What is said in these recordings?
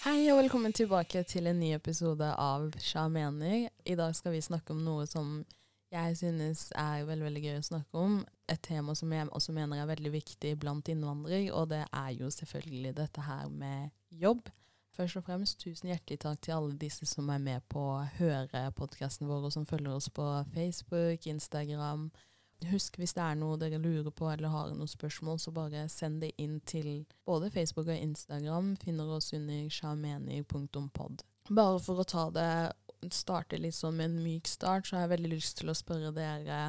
Hei og velkommen tilbake til en ny episode av Sja mener. I dag skal vi snakke om noe som jeg synes er veldig veldig gøy å snakke om. Et tema som jeg også mener er veldig viktig blant innvandrere, og det er jo selvfølgelig dette her med jobb. Først og fremst tusen hjertelig takk til alle disse som er med på å høre podkasten vår, og som følger oss på Facebook, Instagram, Husk hvis det er noe dere lurer på eller har noen spørsmål, så bare send det inn til både Facebook og Instagram. Finner oss under sjarmeni.pod. Bare for å ta det, starte litt sånn med en myk start, så har jeg veldig lyst til å spørre dere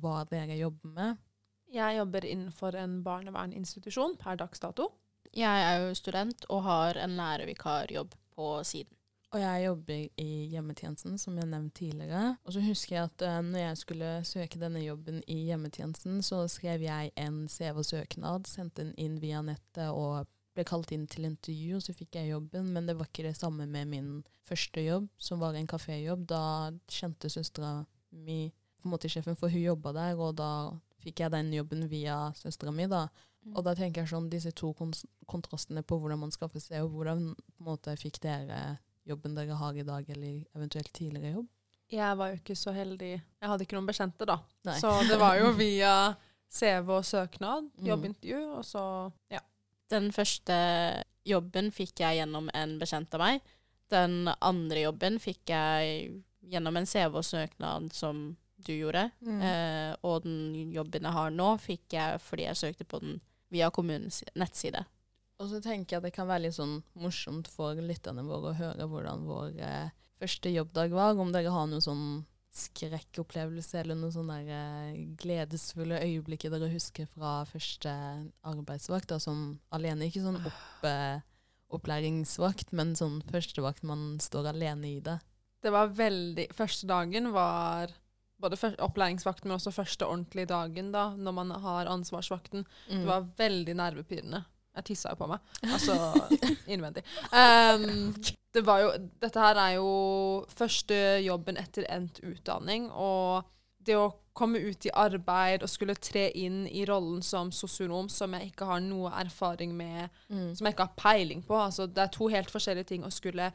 hva dere jobber med. Jeg jobber innenfor en barnevernsinstitusjon per dags dato. Jeg er jo student og har en lærervikarjobb på siden. Og jeg jobber i hjemmetjenesten, som jeg nevnte tidligere. Og så husker jeg at uh, når jeg skulle søke denne jobben i hjemmetjenesten, så skrev jeg en CV-søknad, sendte den inn via nettet og ble kalt inn til intervju, og så fikk jeg jobben. Men det var ikke det samme med min første jobb, som var en kaféjobb. Da kjente søstera mi på en måte sjefen, for hun jobba der, og da fikk jeg den jobben via søstera mi, da. Mm. Og da tenker jeg sånn, disse to kontrastene på hvordan man skaffer seg, og hvordan på en måte fikk dere jobben dere har i dag, eller eventuelt tidligere jobb? Jeg var jo ikke så heldig. Jeg hadde ikke noen bekjente, da. Nei. Så det var jo via CV og søknad, mm. jobbintervju, og så ja. Den første jobben fikk jeg gjennom en bekjent av meg. Den andre jobben fikk jeg gjennom en CV og søknad som du gjorde. Mm. Eh, og den jobben jeg har nå, fikk jeg fordi jeg søkte på den via kommunens nettside. Og så tenker jeg at det kan være litt sånn morsomt for lytterne våre å høre hvordan vår eh, første jobbdag var. Om dere har noen sånn skrekkopplevelse eller noen sånne eh, gledesfulle øyeblikker dere husker fra første arbeidsvakt, da, som alene. Ikke sånn opp, eh, opplæringsvakt, men sånn førstevakt man står alene i det. Det var veldig Første dagen var både opplæringsvakten, men også første ordentlige dagen, da, når man har ansvarsvakten. Mm. Det var veldig nervepirrende. Jeg tissa jo på meg. Altså innvendig. Um, det var jo, dette her er jo første jobben etter endt utdanning. Og det å komme ut i arbeid og skulle tre inn i rollen som sosionom, som jeg ikke har noe erfaring med, mm. som jeg ikke har peiling på altså Det er to helt forskjellige ting å skulle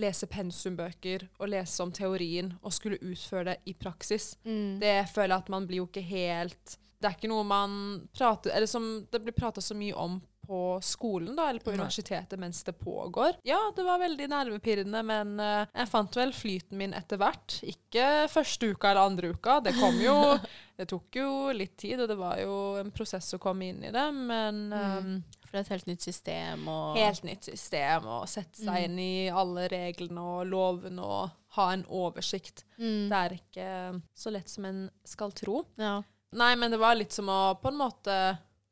lese pensumbøker og lese om teorien og skulle utføre det i praksis. Mm. Det føler jeg at man blir jo ikke helt Det er ikke noe man prater Eller som det blir prata så mye om på skolen, da, eller på universitetet mens det pågår. Ja, det var veldig nervepirrende, men uh, jeg fant vel flyten min etter hvert. Ikke første uka eller andre uka. Det kom jo Det tok jo litt tid, og det var jo en prosess å komme inn i det, men um, For det er et helt nytt system og Helt nytt system, og sette seg mm. inn i alle reglene og lovene og ha en oversikt. Mm. Det er ikke så lett som en skal tro. Ja. Nei, men det var litt som å på en måte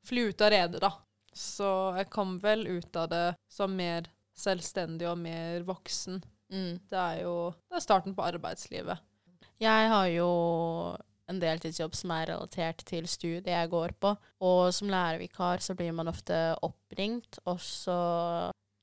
fly ut av redet, da. Så jeg kom vel ut av det som mer selvstendig og mer voksen. Mm. Det er jo det er starten på arbeidslivet. Jeg har jo en deltidsjobb som er relatert til studiet jeg går på. Og som lærervikar så blir man ofte oppringt, og så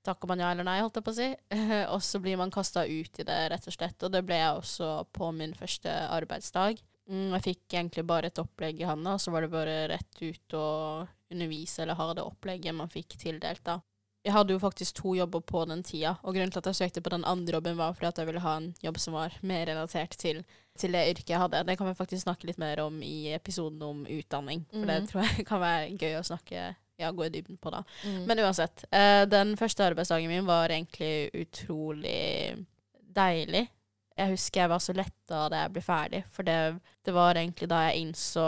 takker man ja eller nei, holdt jeg på å si. og så blir man kasta ut i det, rett og slett. Og det ble jeg også på min første arbeidsdag. Mm, jeg fikk egentlig bare et opplegg i handa, så var det bare rett ut og undervise eller ha det opplegget man fikk tildelt, da. Jeg hadde jo faktisk to jobber på den tida, og grunnen til at jeg søkte på den andre jobben, var fordi at jeg ville ha en jobb som var mer relatert til, til det yrket jeg hadde. Det kan vi faktisk snakke litt mer om i episoden om utdanning, for mm. det mhm. tror jeg kan være gøy å snakke ja, gå i dybden på, da. Mm. Men uansett. Eh, den første arbeidsdagen min var egentlig utrolig deilig. Jeg husker jeg var så letta da jeg ble ferdig, for det, det var egentlig da jeg innså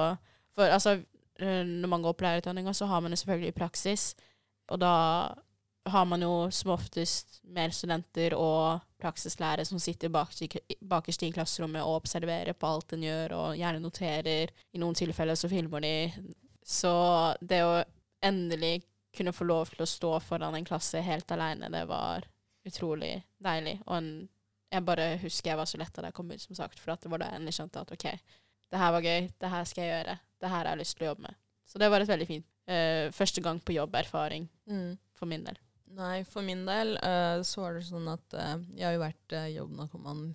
For altså, Eh, når man går på lærerutdanninga, så har man det selvfølgelig i praksis. Og da har man jo som oftest mer studenter og praksislærere som sitter bakerst i klasserommet og observerer på alt en gjør, og gjerne noterer. I noen tilfeller så filmer de. Så det å endelig kunne få lov til å stå foran en klasse helt aleine, det var utrolig deilig. Og en, jeg bare husker jeg var så letta da jeg kom ut, som sagt, for det var da jeg endelig skjønte at OK, det her var gøy, det her skal jeg gjøre det her har jeg lyst til å jobbe med. Så det var et veldig fint uh, første gang på jobberfaring mm. for min del. Nei, for min del uh, så var det sånn at uh, jeg har jo vært uh, jobbnarkoman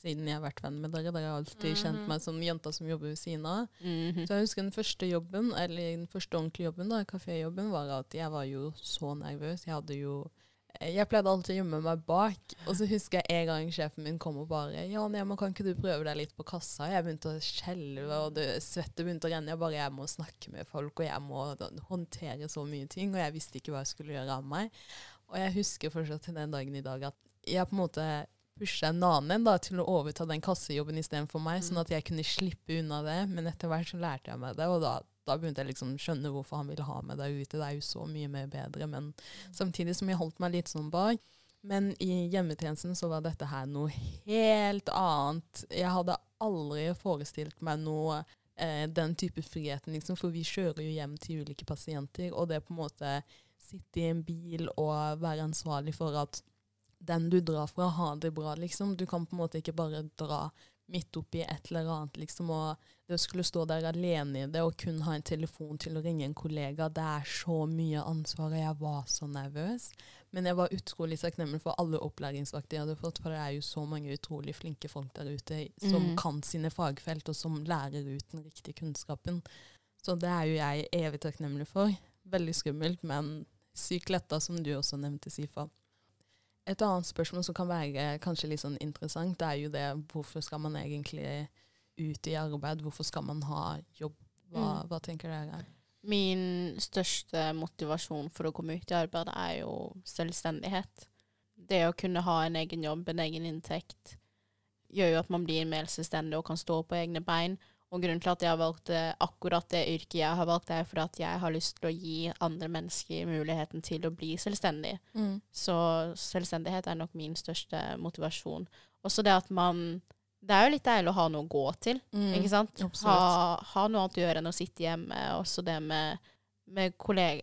siden jeg har vært venn med dere. Dere har alltid mm -hmm. kjent meg som jenta som jobber ved siden av. Mm -hmm. Så jeg husker den første jobben, eller den første ordentlige jobben, da, kaféjobben, var at jeg var jo så nervøs. Jeg hadde jo Jeg pleide alltid å gjemme meg bak, og så husker jeg en gang sjefen min kom og bare Ja, Nema, kan ikke du prøve deg litt på kassa? Jeg begynte å skjelve, og det, svettet begynte å renne. Jeg bare Jeg må snakke med folk, og jeg må håndtere så mye ting, og jeg visste ikke hva jeg skulle gjøre av meg. Og jeg husker fortsatt til den dagen i dag at jeg på en måte pusha en annen da, til å overta den kassejobben istedenfor meg, sånn at jeg kunne slippe unna det. Men etter hvert så lærte jeg meg det, og da da begynte jeg liksom skjønne hvorfor han ville ha meg der ute. Det er jo så mye mer bedre. Men samtidig som jeg holdt meg litt sånn bak. Men i hjemmetjenesten så var dette her noe helt annet. Jeg hadde aldri forestilt meg noe eh, den type friheten, liksom. For vi kjører jo hjem til ulike pasienter, og det på en måte sitte i en bil og være ansvarlig for at den du drar fra, har det bra, liksom. Du kan på en måte ikke bare dra midt oppi et eller annet, liksom. Og det å skulle stå der alene i det og kun ha en telefon til å ringe en kollega, det er så mye ansvar, og jeg var så nervøs. Men jeg var utrolig takknemlig for alle opplæringsvakter jeg hadde fått, for det er jo så mange utrolig flinke folk der ute som mm. kan sine fagfelt, og som lærer ut den riktige kunnskapen. Så det er jo jeg evig takknemlig for. Veldig skummelt, men sykt letta, som du også nevnte, Sifa. Et annet spørsmål som kan være kanskje litt sånn interessant, det er jo det hvorfor skal man egentlig ut i arbeid? Hvorfor skal man ha jobb? Hva, mm. hva tenker dere? Min største motivasjon for å komme ut i arbeid er jo selvstendighet. Det å kunne ha en egen jobb, en egen inntekt, gjør jo at man blir mer selvstendig og kan stå på egne bein. Og grunnen til at jeg har valgt akkurat det yrket jeg har valgt, er for at jeg har lyst til å gi andre mennesker muligheten til å bli selvstendig. Mm. Så selvstendighet er nok min største motivasjon. Også det at man Det er jo litt deilig å ha noe å gå til, mm. ikke sant? Ha, ha, noe annet å gjøre enn å sitte hjemme. Også det med, med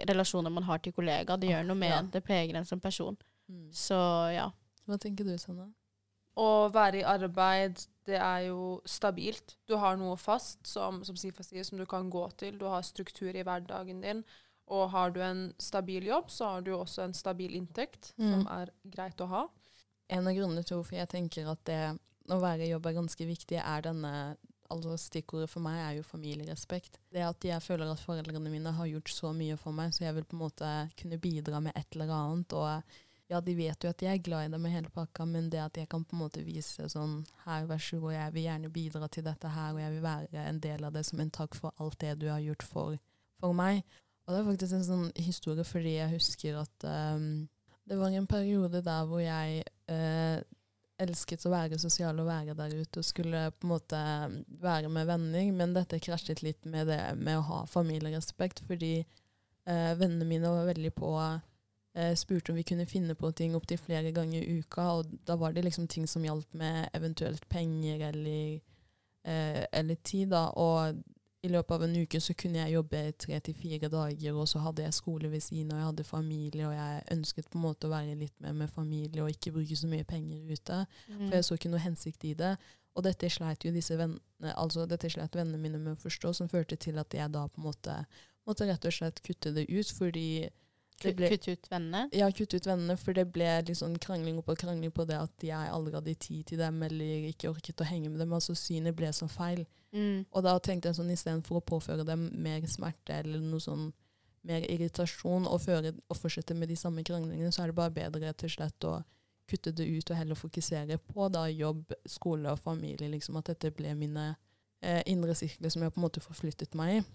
relasjoner man har til kollegaer. Det gjør noe med ja. Det preger en som person. Mm. Så ja. Hva tenker du, Sanne? Å være i arbeid det er jo stabilt. Du har noe fast, som, som Sifa sier, som du kan gå til. Du har struktur i hverdagen din. Og har du en stabil jobb, så har du også en stabil inntekt, mm. som er greit å ha. En av grunnene til hvorfor jeg tenker at det å være i jobb er ganske viktig, er denne altså Stikkordet for meg er jo familierespekt. Det at jeg føler at foreldrene mine har gjort så mye for meg, så jeg vil på en måte kunne bidra med et eller annet. og ja, de vet jo at jeg er glad i dem med hele pakka, men det at jeg kan på en måte vise sånn Her, vær så god, jeg vil gjerne bidra til dette her, og jeg vil være en del av det som en takk for alt det du har gjort for, for meg. Og det er faktisk en sånn historie fordi jeg husker at um, det var en periode der hvor jeg uh, elsket å være sosial og være der ute og skulle på en måte være med venner, men dette krasjet litt med det med å ha familierespekt, fordi uh, vennene mine var veldig på eh, spurte om vi kunne finne på ting opptil flere ganger i uka. Og da var det liksom ting som hjalp med eventuelt penger eller, eh, eller tid. da, Og i løpet av en uke så kunne jeg jobbe tre til fire dager, og så hadde jeg skole ved siden og jeg hadde familie, og jeg ønsket på en måte å være litt mer med familie og ikke bruke så mye penger ute. Mm. For jeg så ikke noe hensikt i det. Og dette sleit jo disse vennene, altså dette sleit vennene mine med å forstå, som førte til at jeg da på en måte måtte rett og slett kutte det ut, fordi kutte ut vennene? Ja, kutt ut vennene, for det ble liksom krangling opp og krangling på det at jeg aldri hadde tid til dem, eller ikke orket å henge med dem. Altså synet ble så feil. Mm. Og da tenkte jeg sånn istedenfor å påføre dem mer smerte eller noe sånn mer irritasjon og, føre, og fortsette med de samme kranglingene, så er det bare bedre og slett å kutte det ut og heller fokusere på da jobb, skole og familie. liksom At dette ble mine eh, indre sirkler som jeg på en måte forflyttet meg i.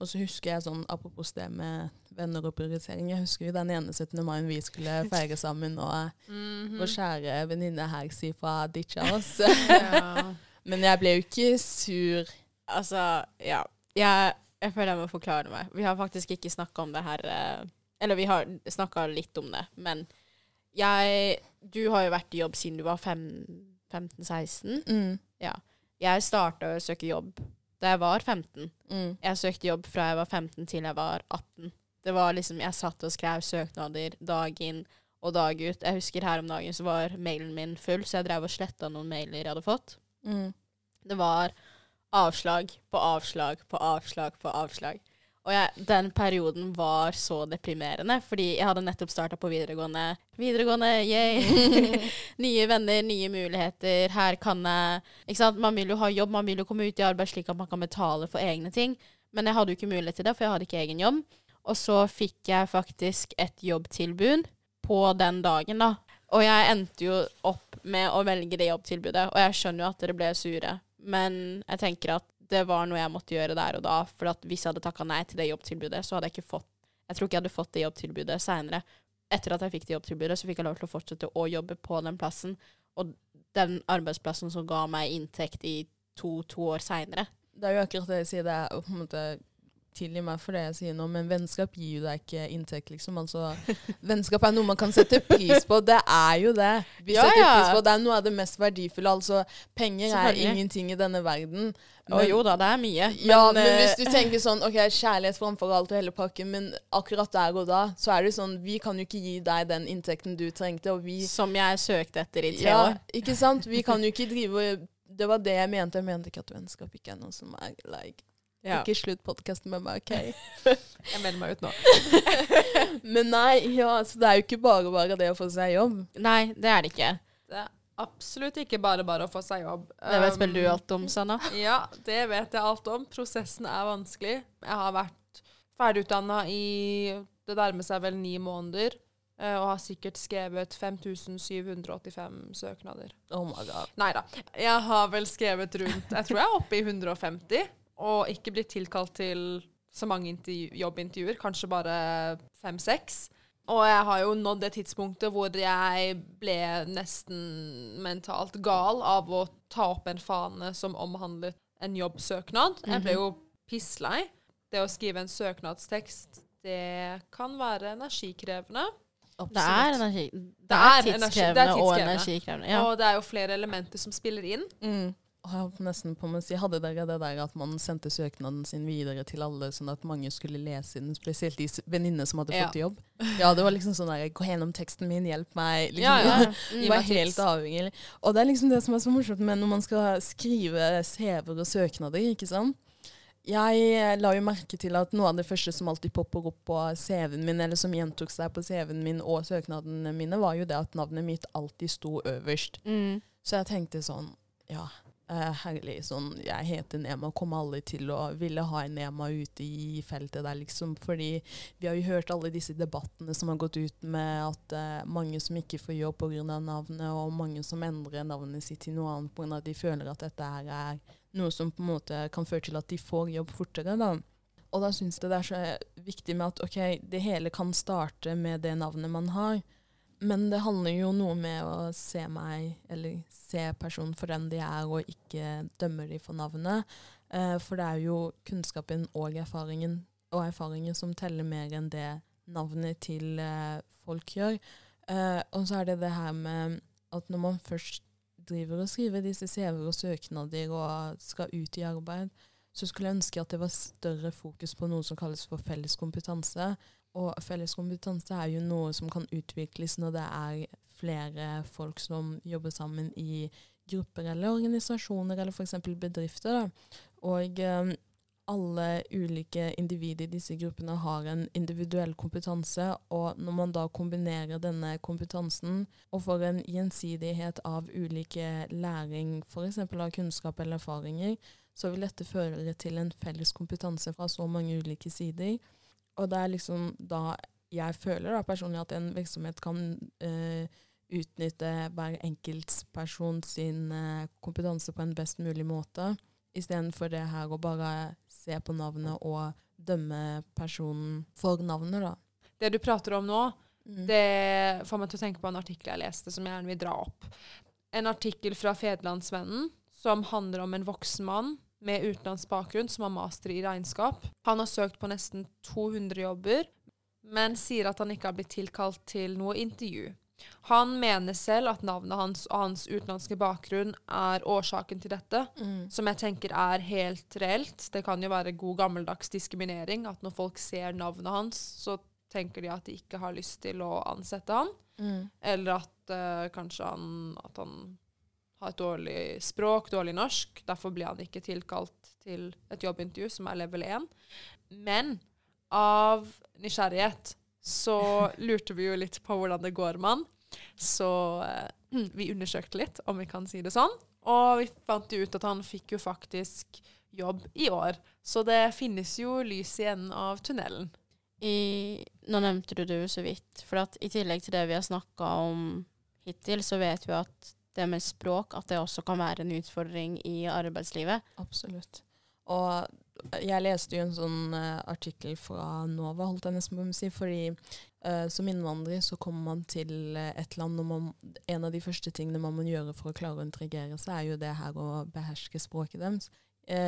Og så husker jeg sånn, apropos det med venner og prioritering, jeg husker jo den ene 17. mai vi skulle feire sammen, og mm -hmm. vår kjære venninne her sier fra ditcha oss. ja. Men jeg ble jo ikke sur. Altså, ja. Jeg, jeg føler jeg må forklare meg. Vi har faktisk ikke snakka om det her eh, Eller vi har snakka litt om det, men jeg Du har jo vært i jobb siden du var 15-16. Mm. Ja. Jeg starta å søke jobb da jeg var 15. Mm. Jeg søkte jobb fra jeg var 15 til jeg var 18. Det var liksom, Jeg satt og skrev søknader dag inn og dag ut. Jeg husker her om dagen så var mailen min full, så jeg drev og sletta noen mailer jeg hadde fått. Mm. Det var avslag på avslag på avslag på avslag. Og jeg, den perioden var så deprimerende, fordi jeg hadde nettopp starta på videregående. Videregående, yay! nye venner, nye muligheter. Her kan jeg Ikke sant? Man vil jo ha jobb, man vil jo komme ut i arbeid slik at man kan betale for egne ting. Men jeg hadde jo ikke mulighet til det, for jeg hadde ikke egen jobb. Og så fikk jeg faktisk et jobbtilbud på den dagen, da. Og jeg endte jo opp med å velge det jobbtilbudet, og jeg skjønner jo at dere ble sure, men jeg tenker at det var noe jeg måtte gjøre der og da, for hvis jeg hadde takka nei til det jobbtilbudet, så hadde jeg ikke fått Jeg tror ikke jeg hadde fått det jobbtilbudet seinere. Etter at jeg fikk det jobbtilbudet, så fikk jeg lov til å fortsette å jobbe på den plassen, og den arbeidsplassen som ga meg inntekt i to-to år seinere. Det er jo akkurat det jeg sier. Det er på en måte Tilgi meg for det jeg sier nå, men vennskap gir jo deg ikke inntekt, liksom. Altså, vennskap er noe man kan sette pris på. Det er jo det. Vi Ja, setter ja. pris på Det er noe av det mest verdifulle. Altså, penger er ingenting i denne verden. Og jo da, det er mye. ja, men eh, hvis du tenker sånn OK, kjærlighet framfor alt og hele pakken, men akkurat der og da, så er det sånn Vi kan jo ikke gi deg den inntekten du trengte, og vi Som jeg søkte etter i tre ja, år. Ikke sant? Vi kan jo ikke drive Det var det jeg mente. Jeg mente ikke at vennskap ikke er noe som er like Ja. Ikke slutt podkasten med meg, OK? Jeg melder meg ut nå. Men nei, ja, så det er jo ikke bare bare det å få seg jobb. Nei, det er det ikke. Det er absolutt ikke bare bare å få seg jobb. Det vet vel du Um, alt om, Sanna? Ja, det vet jeg alt om. Prosessen er vanskelig. Jeg har vært ferdigutdanna i Det nærmer seg vel ni måneder. eh, Og har sikkert skrevet 5785 søknader. Oh my god. Nei da. Jeg har vel skrevet rundt Jeg tror jeg er oppe i 150. Og ikke blitt tilkalt til så mange intervju- jobbintervjuer. Kanskje bare fem-seks. Og jeg har jo nådd det tidspunktet hvor jeg ble nesten mentalt gal av å ta opp en fane som omhandlet en jobbsøknad. Jeg ble jo pisslei. Det å skrive en søknadstekst, det kan være energikrevende. Det er energi. Det Det er er tidskrevende det er og energikrevende. Ja. Og det er jo flere elementer som spiller inn. Mm. Holdt nesten på med å si, Hadde dere det der at man sendte søknaden sin videre til alle, sånn at mange skulle lese den, spesielt de venninnene som hadde Ja. fått jobb? Ja, det var liksom sånn der Gå gjennom teksten min, hjelp meg. Liksom, Ja, ja. Mm, var helt avhengig. Og det er liksom det som er så morsomt med når man skal skrive CV-er og søknader, ikke sant. Jeg eh, la jo merke til at noe av det første som alltid popper opp på CV-en min, eller som gjentok seg på CV-en min og søknadene mine, var jo det at navnet mitt alltid sto øverst. Mm. Så jeg tenkte sånn, ja, herlig, sånn, jeg heter Nema, kom alle til å ville ha en Nema ute i feltet der, liksom, fordi vi har jo hørt alle disse debattene som har gått ut med at uh, mange som ikke får jobb av navnet, og mange som endrer navnet sitt til noe annet av at de føler at dette her er noe som på en måte kan føre til at de får jobb fortere, da. Og da syns jeg det er så viktig med at ok, det hele kan starte med det navnet man har. Men det handler jo noe med å se meg, eller se personen for den de er, og ikke dømme de for navnet. Eh, for det er jo kunnskapen og erfaringen, og erfaringen som teller mer enn det navnet til eh, folk gjør. Eh, og så er det det her med at når man først driver og skriver disse CV-er og søknader og skal ut i arbeid, så skulle jeg ønske at det var større fokus på noe som kalles for felles kompetanse. Og felles kompetanse er jo noe som kan utvikles når det er flere folk som jobber sammen i grupper eller organisasjoner eller f.eks. bedrifter. Da. Og eh, alle ulike individer i disse gruppene har en individuell kompetanse, og når man da kombinerer denne kompetansen og får en gjensidighet av ulike læring, f.eks. av kunnskap eller erfaringer, så vil dette føre til en felles kompetanse fra så mange ulike sider. Og det er liksom da jeg føler da personlig at en virksomhet kan eh, utnytte hver enkeltperson sin eh, kompetanse på en best mulig måte, istedenfor det her å bare se på navnet og dømme personen for navnet, da. Det du prater om nå, Mm. det får meg til å tenke på en artikkel jeg leste som jeg gjerne vil dra opp. En artikkel fra Fedlandsvennen som handler om en voksen mann med utenlandsk bakgrunn som har master i regnskap. Han har søkt på nesten 200 jobber, men sier at han ikke har blitt tilkalt til noe intervju. Han mener selv at navnet hans og hans utenlandske bakgrunn er årsaken til dette, Mm. som jeg tenker er helt reelt. Det kan jo være god gammeldags diskriminering, at når folk ser navnet hans, så tenker de at de ikke har lyst til å ansette han. Mm. Eller at uh, kanskje han, at han har et dårlig språk, dårlig norsk. Derfor blir han ikke tilkalt til et jobbintervju som er level 1. Men av nysgjerrighet så lurte vi jo litt på hvordan det går med han. Så eh, vi undersøkte litt, om vi kan si det sånn. Og vi fant ut at han fikk jo faktisk jobb i år. Så det finnes jo lys i enden av tunnelen. I nå nevnte du det jo så vidt. For at i tillegg til det vi har snakka om hittil, så vet vi at det med språk at det også kan være en utfordring i arbeidslivet. Absolutt. Og jeg leste jo en sånn uh, artikkel fra Nova, holdt jeg nesten på å si, fordi uh, som innvandrer så kommer man til uh, et land og man, en av de første tingene man må gjøre for å klare å integrere seg, er jo det her å beherske språket deres.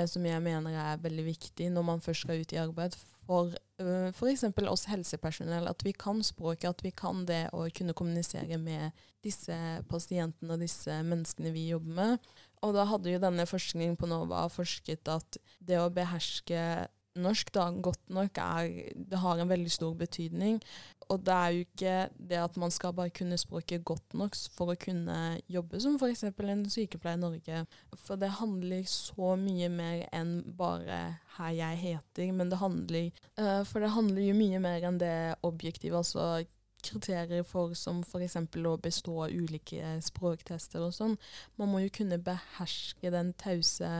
Som jeg mener er veldig viktig når man først skal ut i arbeid. For uh, f.eks. oss helsepersonell, at vi kan språket, at vi kan det å kunne kommunisere med disse pasientene og disse menneskene vi jobber med. Og da hadde jo denne forskningen på NOVA forsket at det å beherske norsk da, godt nok er, det har en veldig stor betydning. Og det er jo ikke det at man skal bare kunne språket godt nok for å kunne jobbe som f.eks. en sykepleier i Norge. For det handler så mye mer enn bare 'her jeg heter', men det handler uh, For det handler jo mye mer enn det objektive. altså kriterier for som f.eks. å bestå ulike språktester og sånn. Man må jo kunne beherske den tause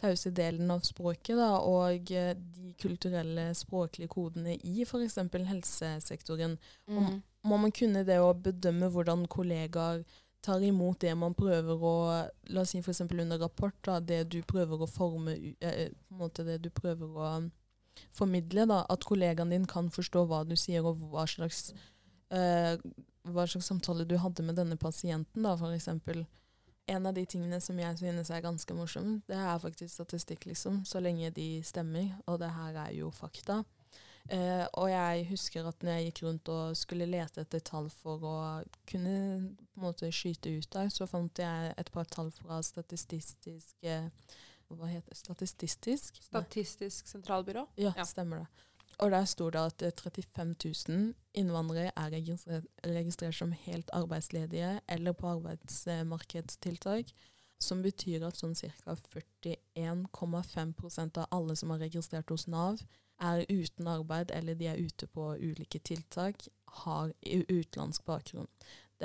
tause delen av språket, da, og eh, de kulturelle språklige kodene i f.eks. helsesektoren. Mm. Må man kunne det å bedømme hvordan kollegaer tar imot det man prøver å La oss si f.eks. under rapport, da, det du prøver å forme eh, på en måte det du prøver å formidle. da, At kollegaen din kan forstå hva du sier, og hva slags, eh, hva slags samtale du hadde med denne pasienten, da, f.eks en av de tingene som jeg synes er ganske morsom, det er faktisk statistikk, liksom. Så lenge de stemmer. Og det her er jo fakta. Eh, og jeg husker at når jeg gikk rundt og skulle lete etter tall for å kunne på en måte skyte ut der, så fant jeg et par tall fra statistisk eh, Hva heter det? Statistisk? Statistisk sentralbyrå? Ja, ja. stemmer det. Og der sto det at 35 eh, 000 innvandrere er registrert, registrert som helt arbeidsledige eller på arbeidsmarkedstiltak. Som betyr at sånn ca. 41,5% av alle som har registrert hos Nav, er uten arbeid eller de er ute på ulike tiltak, har utenlandsk bakgrunn.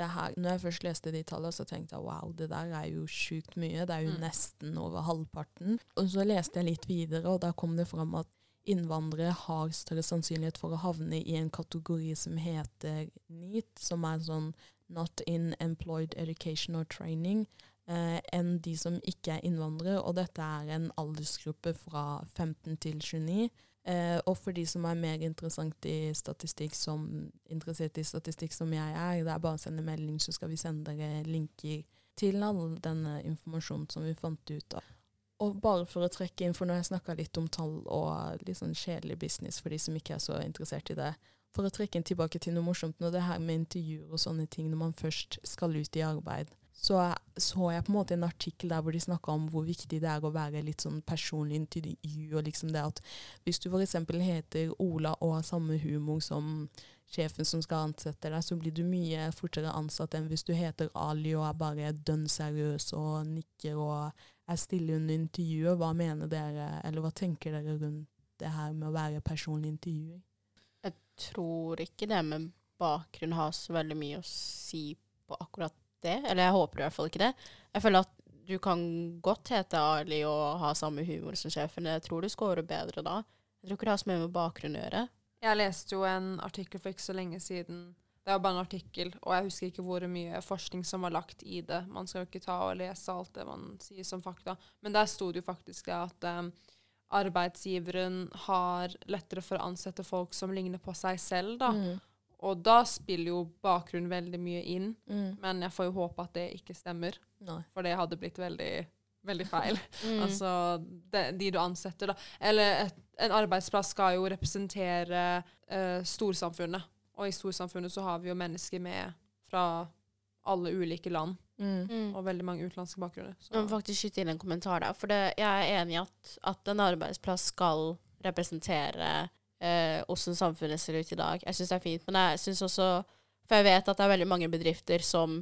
Her, når jeg først leste de tallene, så tenkte jeg wow, det der er jo sjukt mye. Det er jo mm. nesten over halvparten. Og så leste jeg litt videre, og da kom det fram at innvandrere har større sannsynlighet for å havne i en kategori som heter NEAT, som er sånn Not in Employed Education or Training, eh, enn de som ikke er innvandrere. Og dette er en aldersgruppe fra 15 til 29. Eh, og for de som er mer interessant i statistikk som, interessert i statistikk som jeg er, det er bare å sende melding, så skal vi sende dere linker til all denne informasjonen som vi fant ut av. Og bare for å trekke inn, for nå har jeg snakka litt om tall og litt sånn kjedelig business for de som ikke er så interessert i det. For å trekke inn tilbake til noe morsomt, når det her med intervjuer og sånne ting, når man først skal ut i arbeid, så så jeg på en måte en artikkel der hvor de snakka om hvor viktig det er å være litt sånn personlig intervju, og liksom det at hvis du f.eks. heter Ola og har samme humor som sjefen som skal ansette deg, så blir du mye fortere ansatt enn hvis du heter Ali og er bare dønn seriøs og nikker og er stille under intervjuet. Hva mener dere, eller hva tenker dere rundt det her med å være personlig intervjuer? Jeg tror ikke det med bakgrunn har så veldig mye å si på akkurat det. Eller jeg håper i hvert fall ikke det. Jeg føler at du kan godt hete Ali og ha samme humor som sjefen. Jeg tror du scorer bedre da. Jeg tror ikke det har så mye med bakgrunn å gjøre. Jeg leste jo en artikkel for ikke så lenge siden det var bare en artikkel, og jeg husker ikke hvor mye forskning som var lagt i det. Man skal jo ikke ta og lese alt det man sier som fakta. Men der sto det jo faktisk at um, arbeidsgiveren har lettere for å ansette folk som ligner på seg selv, da. Mm. Og da spiller jo bakgrunn veldig mye inn. Mm. Men jeg får jo håpe at det ikke stemmer. Nei. For det hadde blitt veldig, veldig feil. mm. Altså de, de, du ansetter, da. Eller et, en arbeidsplass skal jo representere uh, storsamfunnet. Og i storsamfunnet så har vi jo mennesker med fra alle ulike land. Mm. mm. Og veldig mange utenlandske bakgrunner. Så. Jeg må faktisk skyte inn en kommentar der. For det, jeg er enig i at, at en arbeidsplass skal representere eh, hvordan samfunnet ser ut i dag. Jeg syns det er fint. Men jeg syns også For jeg vet at det er veldig mange bedrifter som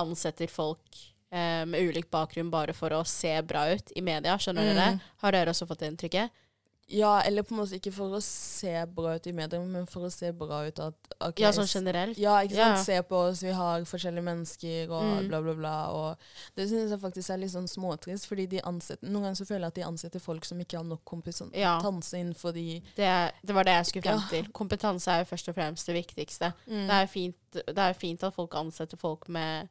ansetter folk eh, med ulik bakgrunn bare for å se bra ut i media. Skjønner mm. dere? Har dere også fått det inntrykket? Ja, eller på en måte ikke for å se bra ut i media, men for å se bra ut at okay, Ja, sånn generelt. Ja, ikke sant. Ja. Se på oss, vi har forskjellige mennesker og Mm. bla, bla, bla. Og det synes jeg faktisk er litt sånn småtrist, fordi de ansetter Noen ganger så føler jeg at de ansetter folk som ikke har nok kompetanse Ja. innenfor de Det, det var det jeg skulle frem Ja. til. Kompetanse er jo først og fremst det viktigste. Mm. Det, er fint, det er fint at folk ansetter folk med,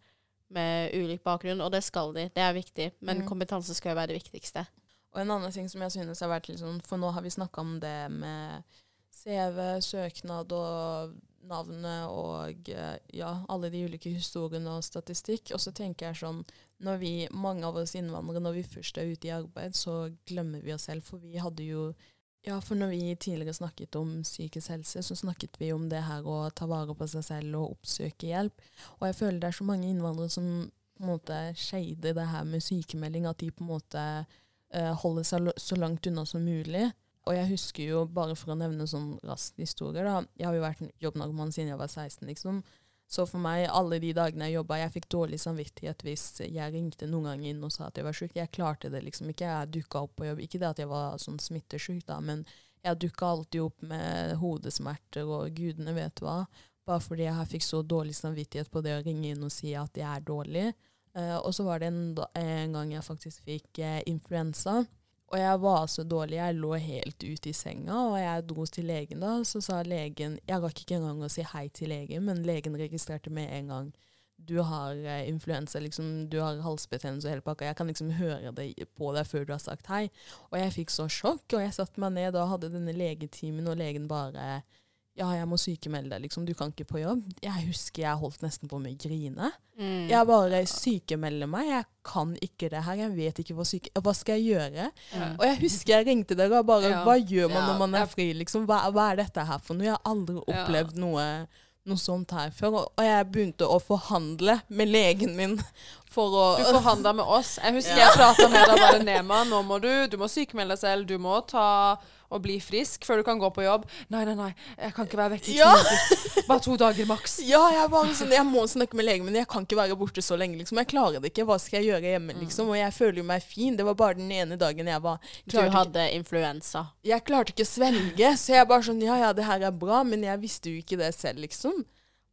med ulik bakgrunn, og det skal de. Det er viktig. Men Mm. kompetanse skal jo være det viktigste. Og en annen ting som jeg synes har vært litt sånn For nå har vi snakka om det med CV, søknad og navnet og eh, ja, alle de ulike historiene og statistikk. Og så tenker jeg sånn Når vi, mange av oss innvandrere, når vi først er ute i arbeid, så glemmer vi oss selv. For vi hadde jo Ja, for når vi tidligere snakket om psykisk helse, så snakket vi om det her å ta vare på seg selv og oppsøke hjelp. Og jeg føler det er så mange innvandrere som på en måte shader det her med sykemelding, at de på en måte holde seg så langt unna som mulig. Og jeg husker jo, bare for å nevne sånn raskt historier, da Jeg har jo vært jobbnarkoman siden jeg var 16, liksom. Så for meg, alle de dagene jeg jobba, jeg fikk dårlig samvittighet hvis jeg ringte noen gang inn og sa at jeg var sjuk. Jeg klarte det liksom ikke. Jeg dukka opp på jobb. Ikke det at jeg var sånn smittesjuk, da, men jeg dukka alltid opp med hodesmerter og gudene vet hva. Bare fordi jeg fikk så dårlig samvittighet på det å ringe inn og si at jeg er dårlig. Eh, og så var det en, en gang jeg faktisk fikk eh, influensa. Og jeg var så dårlig, jeg lå helt ute i senga, og jeg dro til legen da. Så sa legen Jeg rakk ikke engang å si hei til legen, men legen registrerte med en gang. Du har eh, influensa, liksom, du har halsbetennelse og hele pakka. Jeg kan liksom høre det på deg før du har sagt hei. Og jeg fikk så sjokk, og jeg satte meg ned og hadde denne legetimen, og legen bare Ja, jeg må sykemelde deg, liksom. Du kan ikke på jobb. Jeg husker jeg holdt nesten på med å grine. Mm. Jeg bare sykemelder meg. Jeg kan ikke det her. Jeg vet ikke hva syke... Hva skal jeg gjøre? Mm. Og jeg husker jeg ringte dere og bare Ja. Hva gjør man Ja, når man er fri, liksom? Hva, hva er dette her for noe? Jeg har aldri Ja. opplevd noe, noe sånt her før. Og, jeg begynte å forhandle med legen min for å Du forhandla med oss. Jeg husker Ja. jeg prata med deg bare Nema. Nå må du Du må sykemelde selv. Du må ta og bli frisk før du kan gå på jobb. Nei, nei, nei. Jeg kan ikke være vekke i to Ja. uker. Bare to dager maks. Ja, jeg bare sånn, jeg må snakke med legen min. Jeg kan ikke være borte så lenge. liksom. Jeg klarer det ikke. Hva skal jeg gjøre hjemme? liksom? Og jeg føler jo meg fin. Det var bare den ene dagen jeg var Du hadde ikke- influensa. jeg klarte ikke å svelge, så jeg bare sånn Ja, ja, det her er bra, men jeg visste jo ikke det selv, liksom.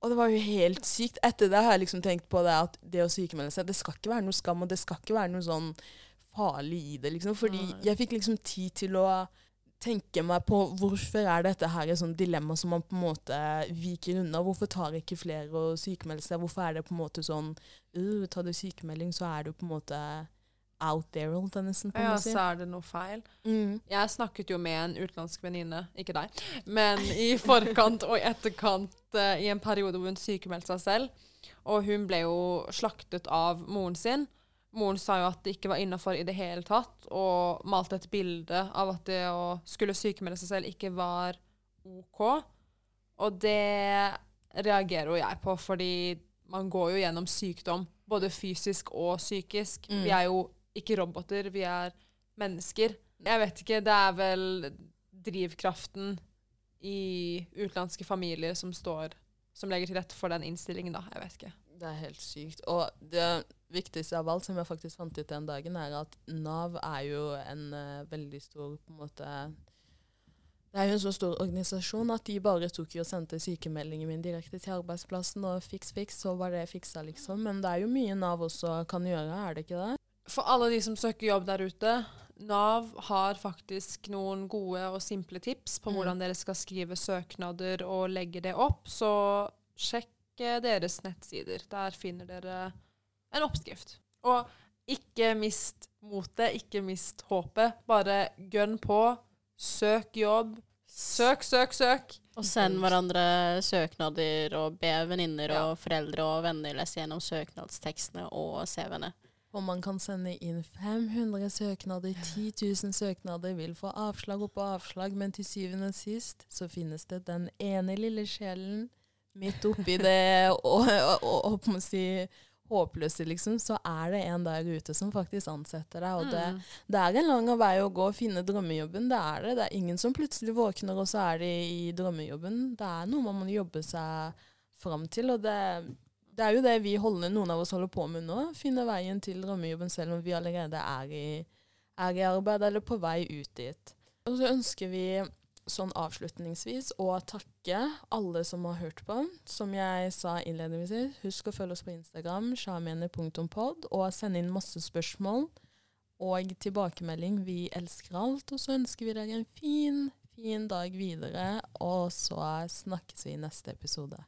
Og det var jo helt sykt. Etter det har jeg liksom tenkt på det at det å sykemelde seg, det skal ikke være noe skam, og det skal ikke være noe sånn farlig i det, liksom. Fordi jeg fikk liksom tid til å tenke meg på hvorfor er dette her et sånt dilemma som man på en måte viker unna. Hvorfor tar ikke flere å sykemelde seg? Hvorfor er det på en måte sånn uh, Tar du sykemelding, så er du på en måte out there, all jeg nesten på Ja, måte. Ja, så er det noe feil. Mm. Jeg snakket jo med en utenlandsk venninne, ikke deg, men i forkant og etterkant uh, i en periode hvor hun sykemeldte seg selv. Og hun ble jo slaktet av moren sin. Moren sa jo at det ikke var innafor i det hele tatt, og malte et bilde av at det å skulle sykemelde seg selv ikke var OK. Og det reagerer jo jeg på, fordi man går jo gjennom sykdom, både fysisk og psykisk. Mm. Vi er jo ikke roboter, vi er mennesker. Jeg vet ikke, det er vel drivkraften i utenlandske familier som står Som legger til rette for den innstillingen, da. Jeg vet ikke. Det er helt sykt. Og det viktigste av alt, som jeg faktisk fant ut den dagen, er at Nav er jo en uh, veldig stor på en måte Det er jo en så stor organisasjon at de bare tok og sendte sykemeldingen min direkte til arbeidsplassen, og fiks, fiks, så var det fiksa, liksom. Men det er jo mye Nav også kan gjøre, er det ikke det? For alle de som søker jobb der ute, Nav har faktisk noen gode og simple tips på Mm. hvordan dere skal skrive søknader og legge det opp. Så sjekk deres nettsider. Der finner dere en oppskrift. Og ikke mist motet, ikke mist håpet. Bare gønn på. Søk jobb. Søk, søk, søk. Og send hverandre søknader, og be venninner Ja. og foreldre og venner lese gjennom søknadstekstene og CV-ene. Og man kan sende inn 500 søknader, 10 000 søknader, vil få avslag oppå avslag, men til syvende og sist så finnes det den ene lille sjelen midt oppi det og, og, og, si håpløse, liksom, så er det en der ute som faktisk ansetter deg. Og det, Mm. det er en lang vei å gå og finne drømmejobben, det er det. Det er ingen som plutselig våkner, og så er de i drømmejobben. Det er noe man må jobbe seg fram til, og det, det er jo det vi holder, noen av oss holder på med nå. Finne veien til drømmejobben selv om vi allerede er i, er i arbeid eller på vei ut dit. Og så ønsker vi sånn avslutningsvis å takke alle som har hørt på. Som jeg sa innledningsvis, husk å følge oss på Instagram, sjamene.pod, og sende inn masse spørsmål og tilbakemelding. Vi elsker alt. Og så ønsker vi dere en fin, fin dag videre, og så snakkes vi i neste episode.